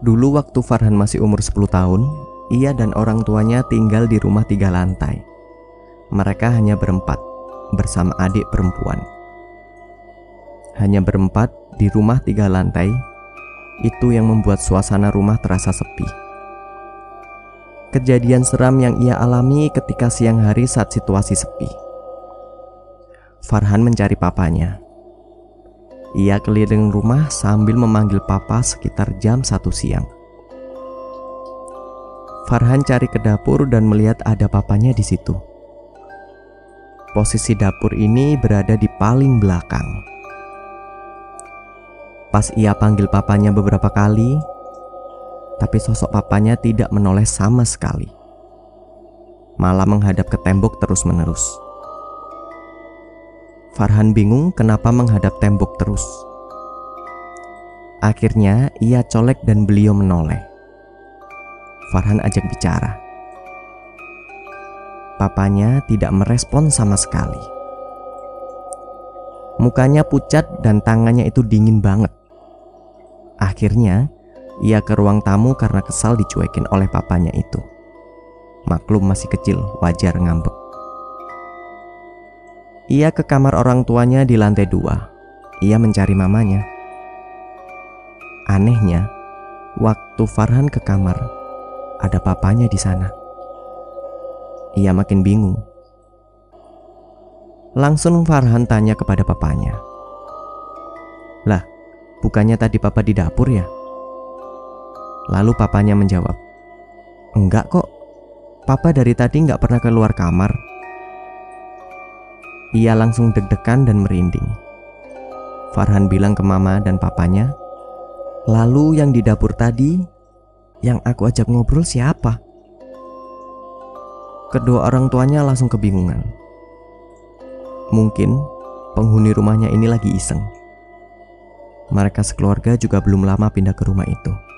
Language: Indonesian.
Dulu waktu Farhan masih umur 10 tahun, ia dan orang tuanya tinggal di rumah tiga lantai. Mereka hanya berempat, bersama adik perempuan. Hanya berempat di rumah tiga lantai, itu yang membuat suasana rumah terasa sepi. Kejadian seram yang ia alami ketika siang hari saat situasi sepi. Farhan mencari papanya. Ia keliling rumah sambil memanggil papa sekitar jam satu siang. Farhan cari ke dapur dan melihat ada papanya di situ. Posisi dapur ini berada di paling belakang. Pas ia panggil papanya beberapa kali, tapi sosok papanya tidak menoleh sama sekali. Malah menghadap ke tembok terus-menerus. Farhan bingung kenapa menghadap tembok terus. Akhirnya ia colek dan beliau menoleh. Farhan ajak bicara. Papanya tidak merespon sama sekali. Mukanya pucat dan tangannya itu dingin banget. Akhirnya, ia ke ruang tamu karena kesal dicuekin oleh papanya itu. Maklum masih kecil, wajar ngambek. Ia ke kamar orang tuanya di lantai dua. Ia mencari mamanya. Anehnya, waktu Farhan ke kamar, ada papanya di sana. Ia makin bingung. Langsung Farhan tanya kepada papanya. Lah, bukannya tadi papa di dapur ya? Lalu papanya menjawab, Enggak kok, papa dari tadi nggak pernah keluar kamar. Ia langsung deg-degan dan merinding. Farhan bilang ke mama dan papanya, "Lalu yang di dapur tadi, yang aku ajak ngobrol siapa?" Kedua orang tuanya langsung kebingungan. Mungkin penghuni rumahnya ini lagi iseng. Mereka sekeluarga juga belum lama pindah ke rumah itu.